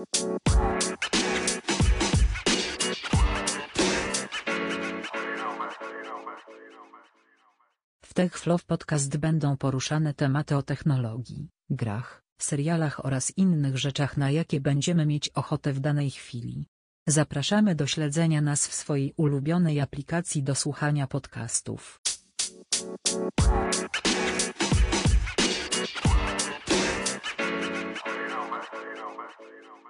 W TechFlow Podcast będą poruszane tematy o technologii, grach, serialach oraz innych rzeczach na jakie będziemy mieć ochotę w danej chwili. Zapraszamy do śledzenia nas w swojej ulubionej aplikacji do słuchania podcastów. you know, man.